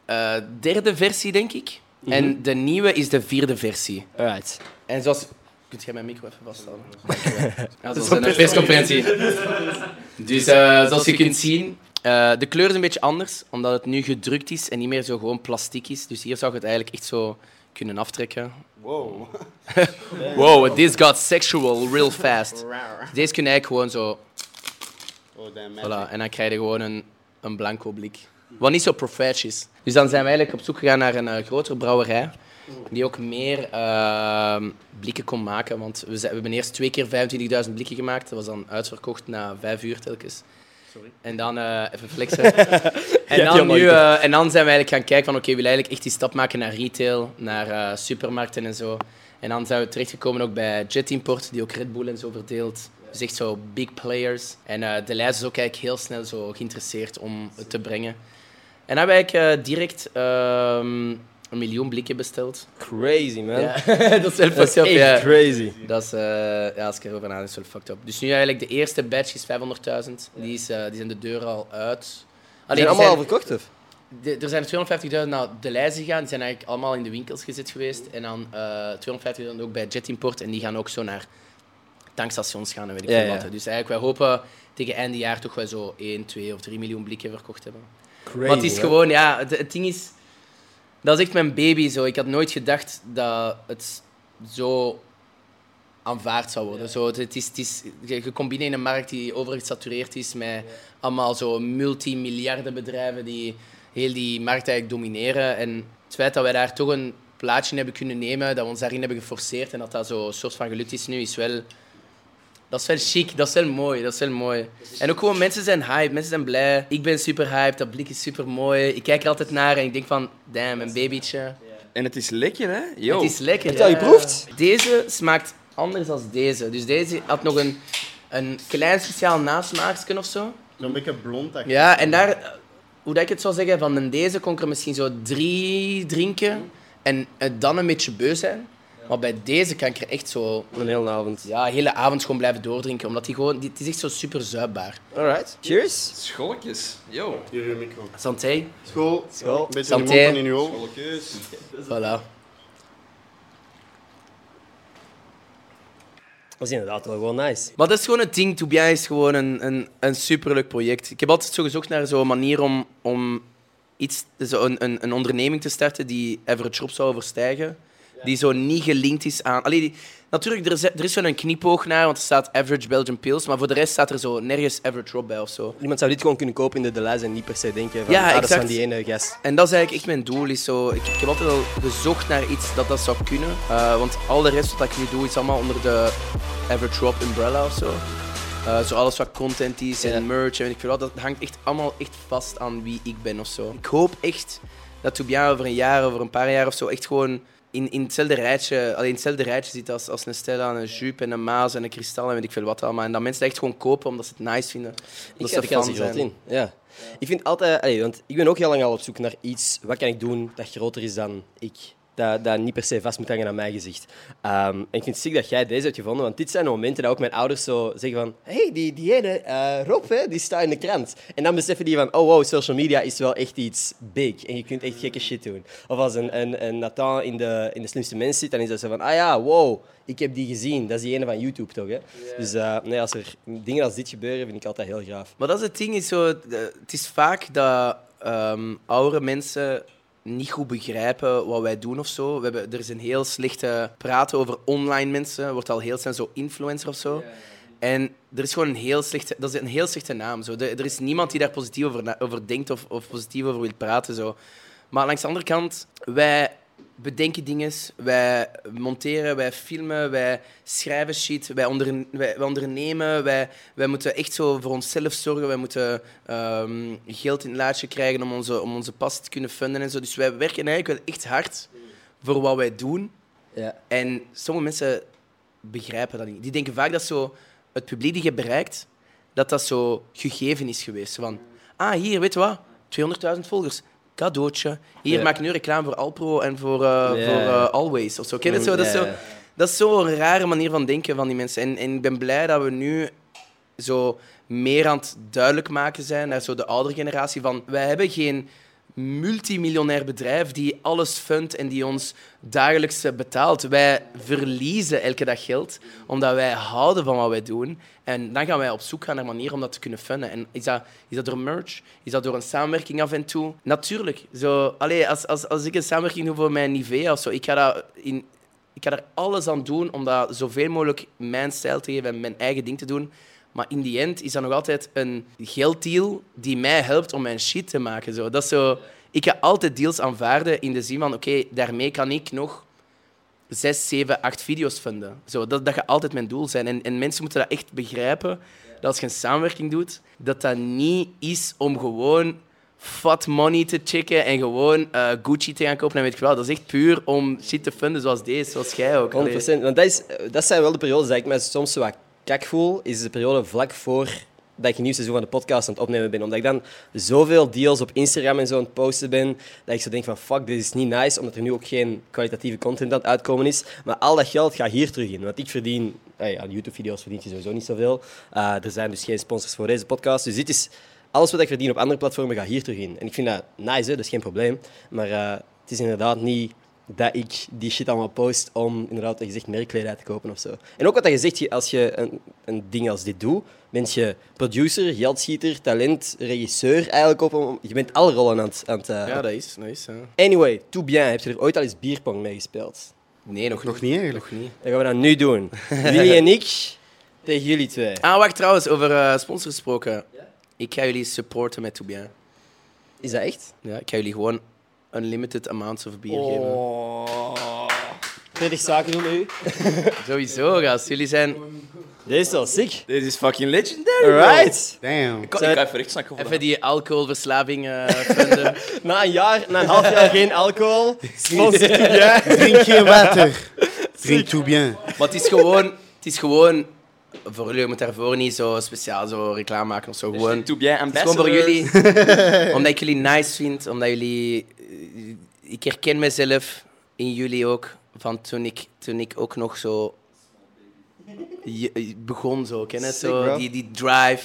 eh, derde versie, denk ik. En de nieuwe is de vierde versie. Alright. En zoals... Kunt jij mijn micro even vasthouden? Ja, dat is een persconferentie. Dus eh, zoals je kunt zien, eh, de kleur is een beetje anders, omdat het nu gedrukt is en niet meer zo gewoon plastiek is. Dus hier zou je het eigenlijk echt zo kunnen aftrekken. Wow. Wow, this got sexual real fast. Deze kun je eigenlijk gewoon zo... Oh, damn, man. Voilà, en dan krijg je gewoon een, een blanco blik. Wat niet zo profesh is. Dus dan zijn we eigenlijk op zoek gegaan naar een eh, grotere brouwerij. Die ook meer ehm, blikken kon maken. Want we, zijn- we hebben eerst twee keer 25.000 blikken gemaakt. Dat was dan uitverkocht na vijf uur telkens. Sorry. En dan eh, even flexen. en, dan nu, eh, en dan zijn we eigenlijk gaan kijken van oké, we willen eigenlijk echt die stap maken naar retail, naar supermarkten en zo. En dan zijn we terechtgekomen ook bij Jet Import, die ook Red Bull en zo verdeelt. Dus echt zo big players. En de lijst is ook eigenlijk heel snel zo geïnteresseerd om het te brengen. En dan hebben we eigenlijk eh, direct ehm, een miljoen blikken besteld. Crazy, man. Ja. dat is wel fucked up, ja. crazy. Dat is, eh, ja, als ik erover is wel fucked up. Dus nu eigenlijk de eerste batch is 500.000. Die, is, eh, die zijn de deur al uit. Die zijn allemaal al verkocht, of? de- er zijn er 250.000 naar de lijst gegaan. Die zijn eigenlijk allemaal in de winkels gezet geweest. En dan eh 250.000 ook bij Jet Import. En die gaan ook zo naar tankstations gaan en weet ik Ja, veel wat. Dus eigenlijk, wij hopen tegen einde jaar toch wel zo 1, 2 of 3 miljoen blikken verkocht hebben. Crazy, maar het is gewoon, ja, het, het ding is... Dat is echt mijn baby zo. Ik had nooit gedacht dat het zo aanvaard zou worden. Zo, het, is, het is, binnen in een markt die overgesatureerd is met allemaal zo multimiljarden bedrijven die heel die markt eigenlijk domineren. En het feit dat wij daar toch een plaatje hebben kunnen nemen, dat we ons daarin hebben geforceerd en dat dat zo een soort van gelukt is nu, is wel... Dat is wel chic, dat is wel mooi, dat is wel mooi. En ook gewoon, mensen zijn hype, mensen zijn blij. Ik ben super hyped, dat blik is super mooi. Ik kijk er altijd naar en ik denk van, damn, een babytje. En het is lekker, hè? Yo. Het is lekker. Heb je al geproefd? Deze smaakt anders dan deze. Dus deze had nog een, een klein speciaal nasmaakje of zo. Zo'n beetje blond. echt. Ja, en daar, eh, hoe dat ik het zou zeggen, van een deze kon ik er misschien zo drie drinken en eh, dan een beetje beu zijn. Maar bij deze kan ik er echt zo Een hele avond. ja, de hele avond gewoon blijven doordrinken, omdat die gewoon, die, het is echt zo super zuipbaar. Alright. Cheers. Scholletjes. Yo. Hier je micro. Santé. School. School. Een beetje Santé. in oog. Scholletjes. Voilà. Dat is inderdaad wel gewoon nice. Maar dat is gewoon het ding. To is gewoon een, een, een superleuk project. Ik heb altijd zo gezocht naar zo'n manier om, om iets, zo een, een, een onderneming te starten die Average Rob zou overstijgen. Die zo niet gelinkt is aan... Allee, die, natuurlijk, er is, er is wel een kniepoog naar, want er staat Average Belgian Pills. Maar voor de rest staat er zo nergens Average Rob bij of zo. Iemand zou dit gewoon kunnen kopen in de Deleuze en niet per se denken van, Ja, ah, dat is van die ene gast. En dat is eigenlijk echt mijn doel. Is zo, ik, ik heb altijd al gezocht naar iets dat dat zou kunnen. Eh, want al de rest wat ik nu doe, is allemaal onder de Average Rob umbrella of zo. Eh, zo alles wat content is en Ja. merch en ik veel wat, dat hangt echt allemaal echt vast aan wie ik ben of zo. Ik hoop echt dat Tobias over een jaar, over een paar jaar of zo, echt gewoon in, in, hetzelfde rijtje, alleen in hetzelfde rijtje zit als, als een Stella, een Jupe en een Maas en een Kristal en weet ik veel wat allemaal. En dat mensen echt gewoon kopen omdat ze het nice vinden. Ik Omdat ze fan er groot zijn. in. Ja. Ik vind altijd, allee, want ik ben ook heel lang al op zoek naar iets, wat kan ik doen dat groter is dan ik. Dat, dat niet per se vast moet hangen aan mijn gezicht. Ehm, en ik vind het ziek dat jij deze hebt gevonden, want dit zijn de momenten dat ook mijn ouders zo zeggen van hé, hey, die, die ene eh, Rob, hè, die staat in de krant. En dan beseffen die van, oh wow, social media is wel echt iets big. En je kunt echt gekke shit doen. Of als een, een, een Nathan in de, in de slimste mens zit, dan is dat zo van, ah ja, wow, ik heb die gezien. Dat is die ene van YouTube toch, hè? Dus eh, nee, als er dingen als dit gebeuren, vind ik altijd heel gaaf. Maar dat is het ding, is zo, de- het is vaak dat ehm oudere mensen niet goed begrijpen wat wij doen of zo. We hebben, er is een heel slechte praten over online mensen. wordt al heel snel zo influencer of zo. En er is gewoon een heel slechte, dat is een heel slechte naam. Zo. De- er is niemand die daar positief over, over denkt of, of positief over wil praten. Zo. Maar langs de andere kant, wij bedenken dingen, wij monteren, wij filmen, wij schrijven shit, wij, onderne- wij, wij ondernemen, wij, wij moeten echt zo voor onszelf zorgen, wij moeten ehm, geld in het laadje krijgen om onze, om onze pas te kunnen funden en zo. Dus wij werken eigenlijk wel echt hard voor wat wij doen. Ja. En sommige mensen begrijpen dat niet. Die denken vaak dat zo het publiek die je bereikt, dat dat zo gegeven is geweest. Van, ah, hier, weet je wat? 200.000 volgers. Cadeautje. Hier, maak nu reclame voor Alpro en voor, eh, voor eh, Always. Of zo. Ken je het zo? Dat is zo dat is zo'n rare manier van denken van die mensen. En, en ik ben blij dat we nu zo meer aan het duidelijk maken zijn naar zo de oudere generatie van wij hebben geen multimiljonair bedrijf die alles fundt en die ons dagelijks eh, betaalt. Wij verliezen elke dag geld omdat wij houden van wat wij doen. En dan gaan wij op zoek gaan naar manieren om dat te kunnen funden. En is dat, is dat door merch? Is dat door een samenwerking af en toe? Natuurlijk. Zo, allee, als, als, als ik een samenwerking doe voor mijn Nivea of zo, ik ga dat in, ik ga er alles aan doen om dat zoveel mogelijk mijn stijl te geven en mijn eigen ding te doen. Maar in die end is dat nog altijd een gelddeal die mij helpt om mijn shit te maken. Zo. Dat zo, ik ga altijd deals aanvaarden in de zin van, oké, daarmee kan ik nog zes, zeven, acht video's vinden. Zo, dat, dat gaat altijd mijn doel zijn. En, en mensen moeten dat echt begrijpen, dat als je een samenwerking doet, dat dat niet is om gewoon fat money te checken en gewoon eh, Gucci te gaan kopen en weet ik wel. Dat is echt puur om shit te vinden zoals deze, zoals jij ook. 100%. Allee. Want dat, is, dat zijn wel de periodes dat ik me soms wat kak voel. Is de periode vlak voor dat ik een nieuw seizoen van de podcast aan het opnemen ben. Omdat ik dan zoveel deals op Instagram en zo aan het posten ben, dat ik zo denk van fuck, dit is niet nice, omdat er nu ook geen kwalitatieve content aan het uitkomen is. Maar al dat geld gaat hier terug in. Want ik verdien, hey, aan YouTube-video's verdient je sowieso niet zoveel. Uh, er zijn dus geen sponsors voor deze podcast. Dus dit is, alles wat ik verdien op andere platformen gaat hier terug in. En ik vind dat nice, hè? dat is geen probleem. Maar uh, het is inderdaad niet dat ik die shit allemaal post om inderdaad, wat je zegt, merkkledij te kopen of zo. En ook wat je zegt, als je een, een ding als dit doet, ben je producer, geldschieter, talent, regisseur eigenlijk op. om- Je bent alle rollen aan het... Aan het eh, Ja, dat is. Dat is ja. Anyway, tout bien. Heb je er ooit al eens bierpong mee gespeeld? Nee, nog, Nog niet eigenlijk. Nog niet. Dat gaan we dan nu doen. Willy en ik tegen jullie twee. Ah, wacht, trouwens, over eh sponsors gesproken. Ik ga jullie supporten met Tout Bien. Is dat echt? Ja, ik ga jullie gewoon unlimited amounts of bier geven. Oh. 20 zaken doen u. Sowieso, gast. Jullie zijn... Deze is wel sick. Dit is fucking legendary, bro. Alright. Damn. Ik kan, ik kan even recht snakken Even die alcoholverslaving eh. Na een jaar, na een half jaar geen alcohol. Sponsor ja. Drink geen water. Drink tout bien. maar het is gewoon... Het is gewoon... Voor jullie moet daarvoor niet zo speciaal zo reclame maken of zo. Gewoon... Tout bien, Het is gewoon voor jullie. omdat ik jullie nice vind. Omdat jullie... eh, Ik herken mezelf in jullie ook. Van toen ik, toen ik ook nog zo... je- begon zo, ken je het? Sick, Zo, die, die drive.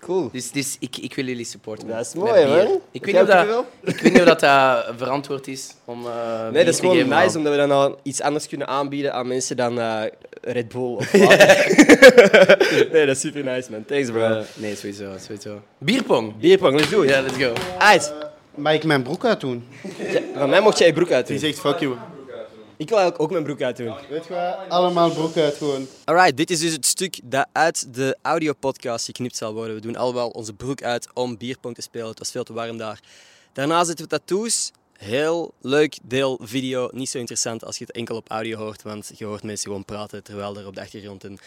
Cool. Dus, dus ik, ik wil jullie supporten. Dat is mooi, man. Ik weet, niet of dat, ik weet niet of dat, dat verantwoord is om. eh, Nee, dat is gewoon nice, omdat we dan al iets anders kunnen aanbieden aan mensen dan eh, Red Bull of nee, dat is super nice, man. Thanks, bro. Eh, nee, sowieso, sowieso. Bierpong. Bierpong, let's do it. Ja, let's go. Uit. Mag ik mijn broek uit doen? Van mij mocht jij je broek uit Die zegt fuck you. Ik wil eigenlijk ook mijn broek uit doen. Weet je wat? Allemaal broek uit gewoon. Alright, dit is dus het stuk dat uit de audiopodcast geknipt zal worden. We doen allemaal onze broek uit om bierpong te spelen. Het was veel te warm daar. Daarna zitten we tattoos. Heel leuk deel video. Niet zo interessant als je het enkel op audio hoort, want je hoort mensen gewoon praten terwijl er op de achtergrond een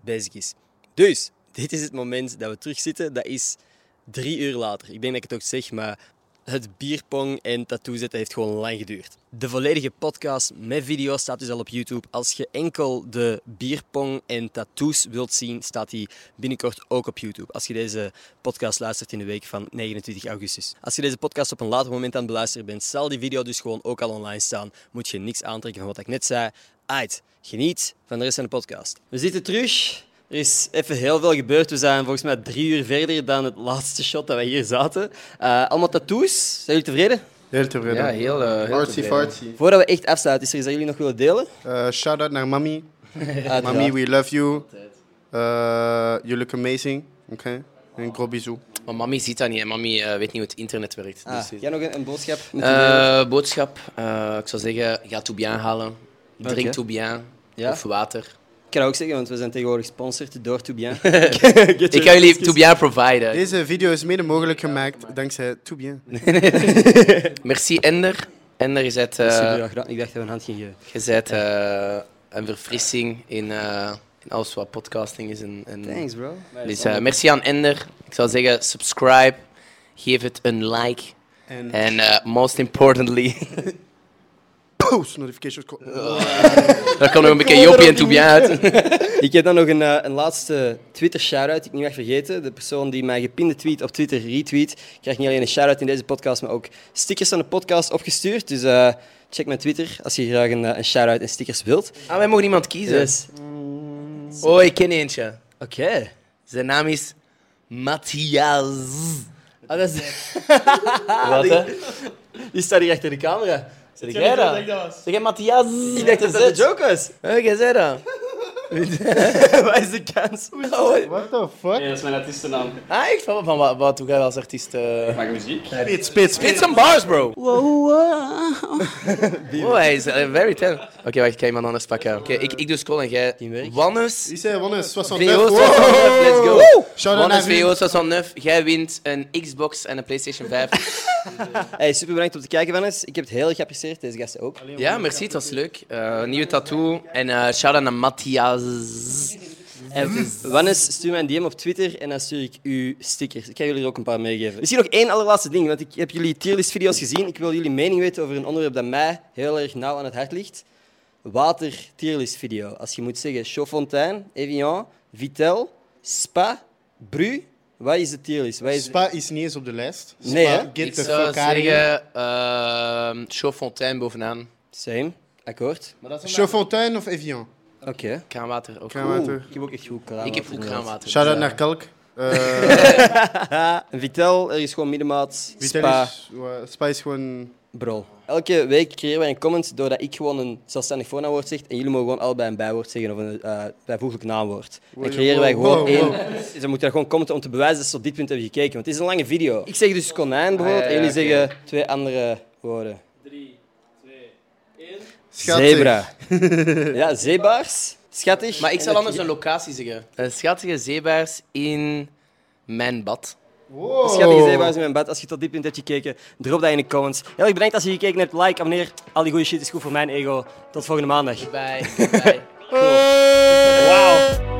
bezig is. Dus, dit is het moment dat we terugzitten. Dat is drie uur later. Ik denk dat ik het ook zeg, maar het bierpong en tattoo zetten heeft gewoon lang geduurd. De volledige podcast met video staat dus al op YouTube. Als je enkel de bierpong en tattoos wilt zien, staat die binnenkort ook op YouTube. Als je deze podcast luistert in de week van 29 augustus. Als je deze podcast op een later moment aan het beluisteren bent, zal die video dus gewoon ook al online staan. Moet je niks aantrekken van wat ik net zei. Uit, geniet van de rest van de podcast. We zitten terug. Er is even heel veel gebeurd. We zijn volgens mij drie uur verder dan het laatste shot dat wij hier zaten. Eh, allemaal tattoos. Zijn jullie tevreden? Heel tevreden. Ja, heel. eh, heel Artsy tevreden. fartsy. Voordat we echt afsluiten, is er iets dat jullie nog willen delen? Uh, shout out naar mami. Mami, we love you. Uh, you look amazing. Oké. Een gros bisou. Maar mami ziet dat niet en mami eh, weet niet hoe het internet werkt. Ah, Dus, jij nog een, een boodschap? eh, boodschap. eh, ik zou zeggen, ga tout bien halen. Drink bien. Ja. Of water. Ik kan ook zeggen, want we zijn tegenwoordig gesponsord door Tout Bien. Ik ga jullie tout bien providen. Deze video is mede mogelijk gemaakt dankzij Tout Bien. Merci Ender. Ender, je eh, Super graag gedaan. Ik dacht dat we een hand gingen geven. je bent eh, een verfrissing in, eh, in alles wat podcasting is. En, en Thanks, bro. Dus eh, merci aan Ender. Ik zou zeggen, subscribe. Geef het een like. En most importantly, post notifications. daar kan nog een beetje Jopie en tout bien uit. Ik heb dan nog een, eh, een laatste Twitter shout-out die ik niet mag vergeten. De persoon die mij gepinde tweet op Twitter retweet, krijgt niet alleen een shout-out in deze podcast, maar ook stickers van de podcast opgestuurd. Dus eh, check mijn Twitter als je graag een, eh, een shout-out en stickers wilt. Ah, wij mogen iemand kiezen. Dus, Oh, ik ken eentje. Oké. Zijn naam is Matthias. Ah, dat is... Wat, hè? Die staat hier achter de camera. Zeg jij dat? Zeg jij Matthias? Ik dacht dat dat de joke was. Jij zei dat. Wat is de kans? What the fuck? dat is mijn artiestennaam. Ah, echt? Van, van wat, wat doe jij als artiest? eh? Maak muziek. Spit, spit, Spit spit. some bars, bro. Wow, hij is eh, very talented. Oké, wacht, ik ga iemand anders pakken. Oké, ik, ik doe scroll en jij... Wannes. Die zei wonnen, 69. VO Wow. 69, let's go. Shout Wannes VO 69, jij wint een Xbox en een PlayStation 5. Hey, super bedankt om te kijken, Vannes. Ik heb het heel erg geapprecieerd, deze gasten ook. Ja, merci, het was leuk. Eh, nieuwe tattoo en eh shout-out naar Matthias. En Wannes, stuur mij een DM op Twitter en dan stuur ik u stickers. Ik ga jullie er ook een paar meegeven. Misschien nog één allerlaatste ding, want ik heb jullie tierlist-video's gezien. Ik wil jullie mening weten over een onderwerp dat mij heel erg nauw aan het hart ligt. Water tierlist-video. Als je moet zeggen Chaudfontaine, Evian, Vitel, Spa, Bru, wat is de tierlist? Wat is... Spa is niet eens op de lijst. Spa, Nee, hè? Get Ik the zou zeggen uh, bovenaan. Same, akkoord. Chaudfontaine of Evian? Oké. Kraanwater ook. Kraanwater. Ik heb ook echt goed kraanwater. Ik heb goed kraanwater. Shout out dus, naar Kalk. Eh, Vitel, er is gewoon middenmaat. Vitel Spa, is, wa- Spa is gewoon... Bro. Elke week creëren wij een comment doordat ik gewoon een zelfstandig voornaamwoord zeg en jullie mogen gewoon allebei een bijwoord zeggen of een eh, bijvoeglijk naamwoord. Dan creëren wij gewoon wow, één. Dus dan moeten we gewoon commenten om te bewijzen dat ze op dit punt hebben gekeken. Want het is een lange video. Ik zeg dus konijn bijvoorbeeld Ah, ja, en jullie zeggen twee andere woorden. Schattig. Zebra. ja, zeebaars. Schattig. Maar ik zal anders een locatie zeggen. Een schattige zeebaars in mijn bad. Wow. Schattige zeebaars in mijn bed. Als je tot dit punt hebt gekeken, drop dat in de comments. Heel erg bedankt als je gekeken hebt. Like, abonneer. Al die goede shit is goed voor mijn ego. Tot volgende maandag. Bye. Bye. Wauw.